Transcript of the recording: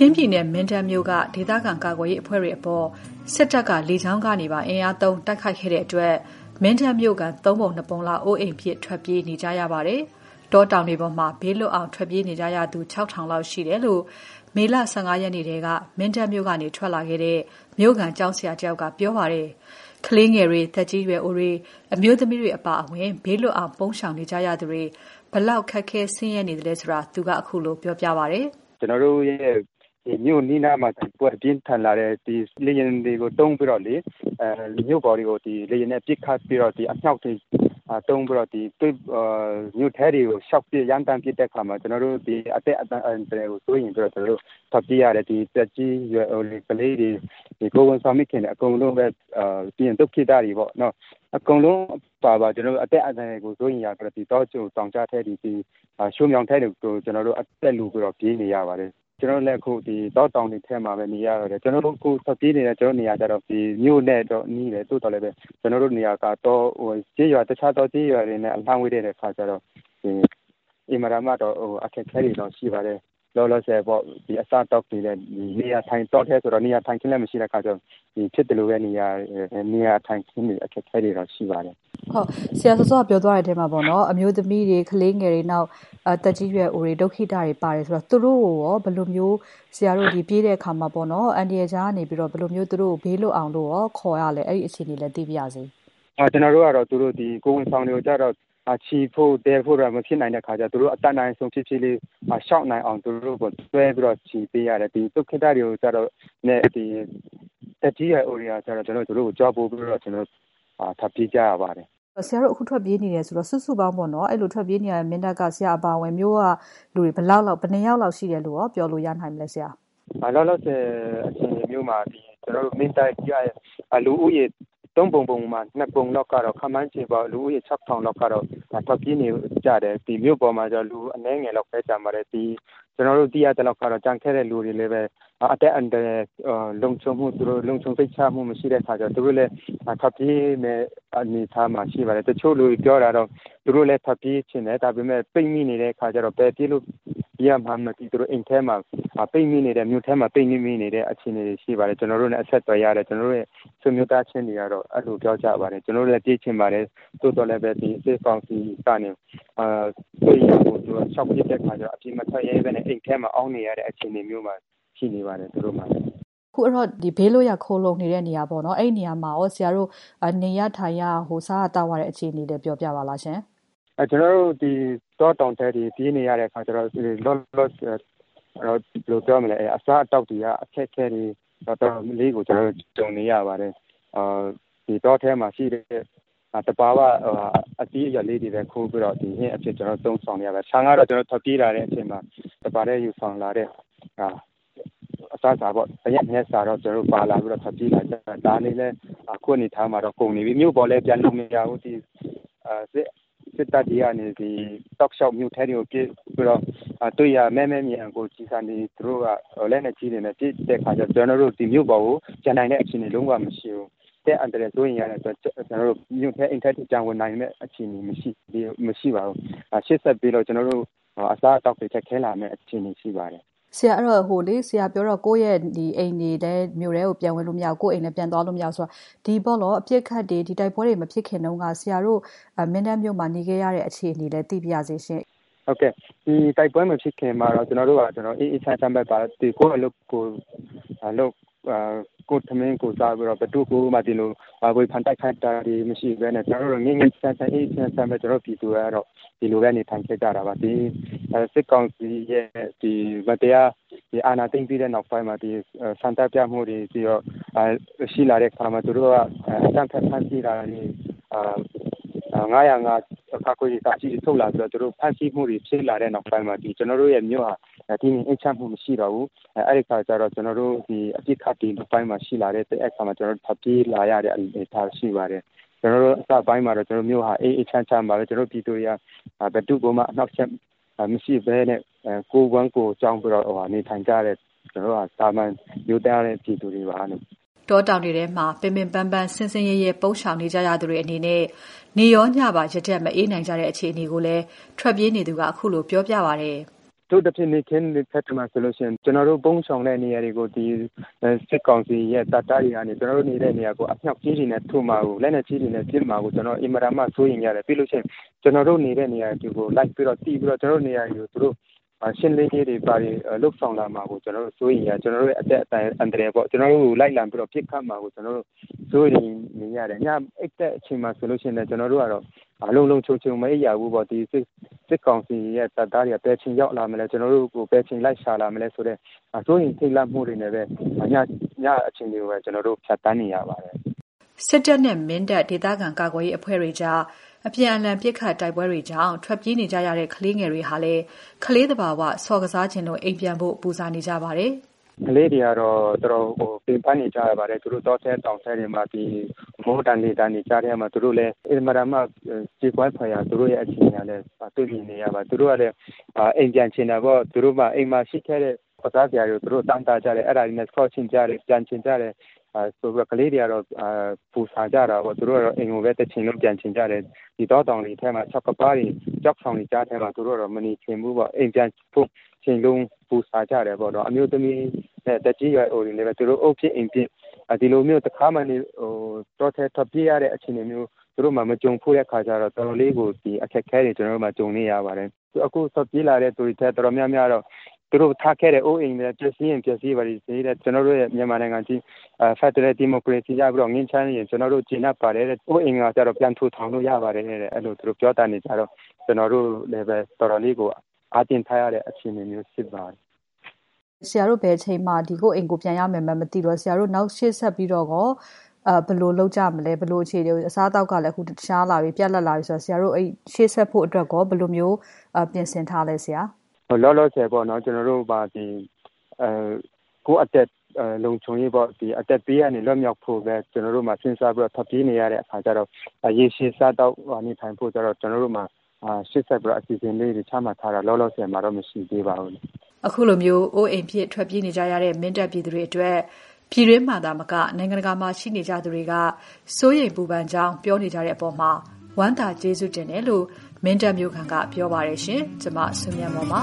ချင်းပြည်နယ် မင်းတပ်မြို့က ဒေသခံကာကွယ်ရေးအဖွဲ့တွေအပေါ် စစ်တပ်က လေကြောင်းကနေပါ အင်အားသုံး တိုက်ခိုက်ခဲ့တဲ့အတွက် မင်းတပ်မြို့ခံ၃ပုံ၂ပုံလောက် အိုးအိမ်ပစ် ထွက်ပြေးနေကြရပါတယ်။တောတောင်တွေပေါ်မှာ ဘေးလွတ်အောင် ထွက်ပြေးနေကြရသူ၆ထောင်လောက်ရှိတယ်လို့ မေလ ၁၅ ရက်နေ့ထဲက မင်းတပ်မြို့ကနေ ထွက်လာခဲ့တဲ့ မြို့ခံကျောင်းဆရာတယောက်က ပြောပါတယ်။ကလေးငယ်တွေ၊သက်ကြီးရွယ်အိုတွေ၊အမျိုးသမီးတွေအပါအဝင် ဘေးလွတ်အောင် ပုန်းရှောင်နေကြရသူတွေ ဘယ်လောက် ခက်ခဲဆင်းရဲနေသလဲဆိုတာ သူက ခုလိုပြောပြပါတယ်။“ကျနော်တို့ရဲ့ မြို့အနီးနားမှာတိုက်ပွဲအပြင်းအထန်လာတယ်။လေယာဉ်တွေကိုသုံးပြီးတော့မြို့ပေါ်တွေကိုလေယာဉ်နဲ့ပစ်ခတ်ပြီးတော့အမြောက်တွေသုံးပြီးတော့မြို့ထဲတွေကိုလျှောက်ပစ်ရမ်းသမ်းပစ်တဲ့အခါမှာကျနော်တို့အသက်အန္တရာယ်ကိုစိုးရိမ်ပြီးတော့ကျနော်တို့ထွက်ပြေးရတယ်။သက်ကြီးရွယ်အိုတွေ၊ကလေးတွေ၊ကိုယ်ဝန်ဆောင်မိခင်တွေအကုန်လုံးပဲပြီးရင်ဒုက္ခိတတွေပေါ့နော်။အကုန်လုံးပါပါကျနော်တို့အသက်အန္တရာယ်ကိုစိုးရိမ်ရပြီးတော့တောကြိုတောင်ကြားထဲတွေရွှံ့ပြောင်းထဲတွေကိုကျနော်တို့အသက်လုပြီးတော့ပြေးနေရပါတယ်။ ကျနော်တို့လည်း အခုတောတောင်တွေထဲမှာပဲ နေရတော့တယ်။ကျနော်တို့ အခုထွက်ပြေးနေတဲ့နေရာကျတော့မြို့နဲ့တော့ နီးတယ်။သို့သော်လည်းပဲ ကျနော်တို့နေရာကကျေးရွာ တခြားသောကျေးရွာတွေနဲ့ အလှမ်းဝေးတဲ့အခါကျတော့အင်မတန်မှတော့အခက်အခဲတွေတော့ ရှိပါတယ်။ လောလောဆယ်ပေါ့အစားအသောက်တွေလည်းတောထဲဆိုတော့နေရာထိုင်ခင်းလည်းမရှိတဲ့အခါကျတော့ဖြစ်သလိုပဲနေရာထိုင်ခင်းတွေအခက်အခဲတွေတော့ရှိပါတယ်။”ဆရာစောစောကပြောသွားတဲ့အထဲမှာအမျိုးသမီးတွေ၊ကလေးငယ်တွေ၊နောက်သက်ကြီးရွယ်အိုတွေ၊ဒုက္ခိတတွေပါတယ်ဆိုတော့သူတို့ကိုရောဘယ်လိုမျိုးဆရာတို့ပြေးတဲ့အခါမှာအန္တရာယ်ကြားကနေဘယ်လိုမျိုးသူတို့ကိုဘေးလွတ်အောင်လို့ရောခေါ်ရလဲ။အဲ့ဒီအခြေအနေလည်းသိပါရစေ။“ကျနော်တို့ကတော့ကိုယ်ဝန်ဆောင်တွေကိုကျတော့ ချီဖို့သယ်ဖို့တော့မဖြစ်နိုင်တဲ့အခါကျတော့သူတို့အတတ်နိုင်ဆုံးဖြည်းဖြည်းလေးလျှောက်နိုင်အောင်သူတို့ကိုတွဲပြီးတော့ချီပေးရတယ်။ဒုက္ခိတတွေကျတော့သက်ကြီးရွယ်အိုတွေကျတော့သူတို့ကိုကြွားပို့ပြီးတော့ထွက်ပြေးကြရပါတယ်။”ဆရာတို့အခုထွက်ပြေးနေတယ်ဆိုတော့စုစုပေါင်းပေါ့နော်အဲ့လိုထွက်ပြေးနေရတဲ့မင်းတပ်ကဆရာအပါအဝင်မြို့ကလူတွေဘယ်နှစ်ယောက်လောက်ရှိတယ်လို့ရောပြောလို့ရနိုင်မလဲဆရာ။“လောလောဆယ်အခြေအနေမျိုးမှာကျနော်တို့မင်းတပ်ရဲ့လူဦးရေ ၃ပုံပုံမှာ၂ပုံလောက်ကတော့ခန့်မှန်းခြေပေါ့လူဦးရေ၆ထောင်လောက်ကတော့ထွက်ပြေးနေကြတယ်။မြို့ပေါ်မှာကျတော့လူအနည်းငယ်လောက်ပဲကျန်ပါတယ်။ကျနော်တို့သိရသလောက်ကတော့ကျန်ခဲ့တဲ့လူတွေလည်းပဲအသက်အန္တရာယ်လုံခြုံမှုလုံခြုံစိတ်ချမှုမရှိတဲ့အခါကျတော့သူတို့လည်းထွက်ပြေးမယ့်အနေအထားမှာရှိပါတယ်။တချို့လူတွေပြောတာတော့သူတို့လည်းထွက်ပြေးချင်တယ်။ဒါပေမယ့်ပိတ်မိနေတဲ့အခါကျတော့ဘယ်ပြေးလို့ ရမှန်းမသိသူတို့အိမ်ထဲမှာပိတ်မိနေတယ်။မြို့ထဲမှာပိတ်မိနေတဲ့အခြေအနေတွေရှိပါတယ်။ကျနော်တို့နဲ့အဆက်အသွယ်ရတယ်။ကျနော်တို့ရဲ့ဆွေမျိုးသားချင်းတွေကတော့အဲ့လိုပြောကြပါတယ်။ကျနော်တို့လည်းပြေးချင်ပါတယ်။သို့သော်လည်းပဲစစ်ကောင်စီကနေစိုးရိမ်လို့လျှောက်ပစ်တဲ့အခါကျတော့အပြင်မထွက်ရဲဘဲနဲ့အိမ်ထဲမှာအောင်းနေရတဲ့အခြေအနေမျိုးမှာရှိနေပါတယ်သူတို့မှာလည်း။”အခုဘေးလွတ်ရာခိုလှုံနေတဲ့နေရာပေါ့နော်။အဲ့ဒီနေရာမှာရောဆရာတို့နေရထိုင်ရစားရသောက်ရတဲ့အခြေအနေလည်းပြောပြပါလားရှင်။“ ကျနော်တို့တောတောင်ထဲတွေ ပြေးနေရတဲ့အခါကျတော့ လောလောဆယ် ဘယ်လိုပြောမလဲ အစားအသောက်တွေက အခက်အခဲတွေ တော်တော်လေးကို ကျနော်တို့ ကြုံနေရပါတယ်။တောထဲမှာရှိတဲ့ သဘာဝအသီးအရွက်လေးတွေပဲ ခူးပြီးတော့ ဟင်းအဖြစ်ကျနော်တို့သုံးဆောင်နေရတယ်။ဆန်ကတော့ ကျနော်တို့ ထွက်ပြေးလာတဲ့အချိန်မှာ တပါတည်း ယူဆောင်လာတဲ့ အစားအစာပေါ့။တစ်ရက်နှစ်ရက်စာတော့ ကျနော်တို့ ပါလာပြီးတော့ ထွက်ပြေးလာကြတာ။ဒါတွေလည်း အခုအနေအထားမှာတော့ ကုန်နေပြီ။မြို့ပေါ်လည်း ပြန်လို့မရဘူး။စစ် တပ်တွေကနေတောက်လျှောက်မြို့ထဲတွေကိုပစ်ပြီးတော့တွေ့ရာမဲမဲမြင်ရာကိုကျည်ဆံတွေသူတို့ကလက်နက်ကြီးတွေနဲ့ပစ်တဲ့အခါကျတော့ကျနော်တို့မြို့ပေါ်ကိုပြန်နိုင်တဲ့အခြေအနေလုံးဝမရှိဘူး။အသက်အန္တရာယ်စိုးရိမ်ရတဲ့အတွက်ကျနော်တို့မြို့ထဲအိမ်ထဲထိပြန်ဝင်နိုင်မယ့်အခြေအနေမရှိပါဘူး။ရှေ့ဆက်ပြီးတော့ကျနော်တို့အစားအသောက်တွေခက်ခဲလာမယ့်အခြေအနေရှိပါတယ်။” ဆရာပြောတော့ကိုယ့်ရဲ့အိမ်တွေလည်းမြို့ထဲကိုပြန်ဝင်လို့မရဘူး။ကိုယ့်အိမ်လည်းပြန်သွားလို့မရဘူးဆိုတော့ဒီအပစ်အခတ်တွေတိုက်ပွဲတွေမဖြစ်ခင်တုန်းကဆရာတို့မင်းတပ်မြို့မှာနေခဲ့ရတဲ့အခြေအနေလည်းသိပါရစေရှင့်။“ဟုတ်ကဲ့။ဒီတိုက်ပွဲမဖြစ်ခင်မှာတော့ကျနော်တို့ကအေးအေးချမ်းချမ်းပဲကိုယ့်အလုပ်ကိုယ်လုပ်ကိုယ့်ထမင်းကိုယ်စားပြီးတော့ဘယ်သူ့ကိုမှဒီလို ဝေဖန်တိုက်ခိုက်တာတွေမရှိဘဲနဲ့ကျနော်တို့ငြိမ်းငြိမ်းချမ်းချမ်းအေးအေးချမ်းချမ်းပဲကျနော်တို့ပြည်သူတွေကတော့ဒီလိုပဲနေထိုင်ခဲ့ကြတာပါ။ဒီစစ်ကောင်စီရဲ့မတရားအာဏာသိမ်းပြီးတဲ့နောက်ပိုင်းမှာဆန္ဒပြမှုတွေပြီးတော့ရှိလာတဲ့အခါမှာသူတို့ကအကြမ်းဖက်ဖမ်းဆီးတာတွေ၅၀၅တွေထုတ်လာပြီးတော့သူတို့ဖမ်းဆီးမှုတွေဖြစ်လာတဲ့နောက်ပိုင်းမှာကျနော်တို့ရဲ့မြို့ဟာ တည်ငြိမ်အေးချမ်းမှုမရှိတော့ဘူး။အဲ့ဒီအခါကျတော့ကျနော်တို့အပစ်အခတ်တွေနောက်ပိုင်းမှာရှိလာတဲ့အခါမှာကျနော်တို့ထွက်ပြေးလာရတဲ့အနေအထားရှိပါတယ်။ကျနော်တို့အစပိုင်းမှာတော့ကျနော်တို့မြို့ဟာအေးအေးချမ်းချမ်းပါပဲ။ကျနော်တို့ပြည်သူတွေကဘယ်သူ့ကိုမှအနှောင့်အယှက်မရှိဘဲနဲ့ကိုယ်ဝမ်းကိုယ်ကျောင်းပြီးတော့နေထိုင်ကြတဲ့ကျနော်တို့ဟာသာမန်ရိုးသားတဲ့ပြည်သူတွေပါ။”တောတောင်တွေထဲမှာပင်ပင်ပန်းပန်းဆင်းဆင်းရဲရဲပုန်းရှောင်နေကြရသူတွေအနေနဲ့နေ့ရောညပါရတက်မအေးနိုင်ကြတဲ့အခြေအနေကိုလည်းထွက်ပြေးနေသူကခုလိုပြောပြပါတယ်။ တို့တစ်ဖြစ်နေခင်းဖက်မှာဆိုလို့ရှိရင်ကျွန်တော်တို့ပုံဆောင်တဲ့နေရာတွေကိုဒီစစ်ကောင်စီရဲ့တပ်သားတွေကနေကျွန်တော်တို့နေတဲ့နေရာကိုအမြောက်ကြီးတွေနဲ့ထုမှာကိုလက်နက်ကြီးတွေနဲ့ပြစ်မှာကိုကျွန်တော်အင်မတန်မှစိုးရင်ရတယ်ပြီးလို့ရှိရင်ကျွန်တော်တို့နေတဲ့နေရာတွေကိုလိုက်ပြီးတော့တီးပြီးတော့ကျွန်တော်တို့နေရာတွေကိုသူတို့ရှင်းလင်းရေးတွေပါတွေလှုပ်ဆောင်လာမှာကိုကျွန်တော်တို့စိုးရင်ရကျွန်တော်တို့ရဲ့အသက်အတိုင်းအန္တရာယ်ပေါ့ကျွန်တော်တို့လိုက်လံပြီးတော့ပြစ်ခတ်မှာကိုကျွန်တော်တို့စိုးရင်နေရတယ်ညအိတ်တဲ့အချိန်မှာဆိုလို့ရှိရင်လည်းကျွန်တော်တို့ကတော့အလုံးလုံးချုံချုံမအိပ်ရဘူးပေါ့ဒီစစ် စစ်ကောင်စီရဲ့တပ်သားတွေကဘယ်ချိန်ရောက်လာမလဲကျွန်တော်တို့ကိုဘယ်ချိန်လိုက်ရှာလာမလဲဆိုတော့အစိုးရင်ထိတ်လန့်မှုတွေနဲ့ပဲညညအချိန်တွေကိုပဲကျွန်တော်တို့ဖြတ်တန်းနေရပါတယ်စစ်တပ်နဲ့မင်းတပ်ဒေသခံကာကွယ်ရေးအဖွဲ့တွေကြားအပြန်အလှန်ပစ်ခတ်တိုက်ပွဲတွေကြောင့်ထွက်ပြေးနေကြရတဲ့ကလေးငယ်တွေဟာလည်းကလေးသဘာဝဆော်ကစားခြင်းလို့အိမ်ပြန်ဖို့ပူဇာနေကြပါတယ်။ ကလေးတွေကတော့တော်တော်ဟိုပင်ပန်းနေကြရပါတယ်သူတို့တော့တဲ့တောင်ဆဲတွေမှာဒီမိုးတန်လေးတန်နေကြတဲ့မှာသူတို့လည်းအင်မတန်မှကြေကွဲဖွယ်ရသူတို့ရဲ့အခြေအနေလည်းတွေ့မြင်နေရပါသူတို့ကလည်းအိမ်ပြန်ချင်တာပေါ့သူတို့မှအိမ်မှာရှိခဲ့တဲ့ကစားစရာတွေသူတို့တန်းတာကြတယ်အဲ့ဒါတွေနဲ့ဆော့ချင်ကြတယ်ပြန်ချင်ကြတယ်ဆိုပြီးတော့ကလေးတွေကတော့ပူဆာကြတာပေါ့သူတို့ကတော့အိမ်ကိုပဲတချင်လုံးပြန်ချင်ကြတယ်ဒီတော့တောင်တွေထဲမှာ၆ကပါးတွေကြောက်ဆောင်တွေကြားထဲမှာသူတို့ကတော့မနေချင်ဘူးပေါ့အိမ်ပြန်ဖို့ချိန်လုံး ပူဆာကြတယ်ပေါ့နော်အမျိုးသမီးနဲ့တကြီးရွယ်အိုတွေလည်းပဲသူတို့အုပ်ဖြစ်အိမ်ဖြစ်ဒီလိုမျိုးတစ်ခါမှနေဟိုတော့ထဲထွက်ပြေးရတဲ့အခြေအနေမျိုးသူတို့မှမကြုံဖို့တဲ့ခါကျတော့တော်တော်လေးကိုဒီအခက်ခဲတွေကျွန်တော်တို့မှကြုံနေရပါတယ်အခုဆက်ပြေးလာတဲ့သူတွေထဲတော်တော်များများတော့သူတို့ထားခဲ့တဲ့အိုးအိမ်တွေပျက်စီးရင်ပျက်စီးပါလိမ့်စေတဲ့ကျွန်တော်တို့ရဲ့မြန်မာနိုင်ငံကြီးဖက်ဒရယ်ဒီမိုကရေစီရပြီးတော့ငင်းချမ်းရင်ကျွန်တော်တို့ကျင့်တတ်ပါတယ်တဲ့အိုးအိမ်ကကျတော့ပြန်ထူထောင်လို့ရပါတယ်တဲ့အဲ့လိုသူတို့ပြောတာနေကြတော့ကျွန်တော်တို့လည်းပဲတော်တော်လေးကို အားတင်ထားရတဲ့အခြေအနေမျိုးဖြစ်ပါတယ်ဆရာတို့ဘယ်ချိန်မှဒီကိုအိမ်ကိုပြန်ရမယ်မှမသိတော့ဆရာတို့နောက်ရှေ့ဆက်ပြီးတော့ကောအဲဘယ်လိုလုပ်ကြမလဲဘယ်လိုအခြေအနေအစားအသောက်ကလည်းအခုတခြားလာပြီပြက်လက်လာပြီဆိုတော့ဆရာတို့အဲ့ရှေ့ဆက်ဖို့အတွက်ကောဘယ်လိုမျိုးပြင်ဆင်ထားလဲဆရာလောလောဆယ်ပေါ့နော်ကျွန်တော်တို့ပါဒီအဲကိုအသက်လုံခြုံရေးပေါ့ဒီအသက်ပေးရနေလွတ်မြောက်ဖို့ပဲကျွန်တော်တို့မှာစဉ်းစားပြီးတော့ထပ်ပြေးနေရတဲ့အခါကျတော့ရေရှည်စားတော့နေထိုင်ဖို့ကျတော့ကျွန်တော်တို့မှာအာ ရှစ်ဆက်ပြီးတော့ အစီအစဉ်လေးတွေ ချမှတ်ထားတာ လောလောဆယ်မှာတော့ မရှိသေးပါဘူးအခုလိုမျိုးအိုးအိမ်ဖြစ် ထွက်ပြေးနေကြရတဲ့ မင်းတပ်ပြည်သူတွေအတွက် ပြည်တွင်းမှာသာမက နိုင်ငံတကာမှာရှိနေကြသူတွေက စိုးရိမ်ပူပန်ကြောင်း ပြောနေကြတဲ့အပေါ်မှာဝမ်းသာကျေးဇူးတင်တယ်လို့ မင်းတပ်မျိုးခံက ပြောပါတယ်ရှင်ကျမဆွေးမြတ်မော်ပါ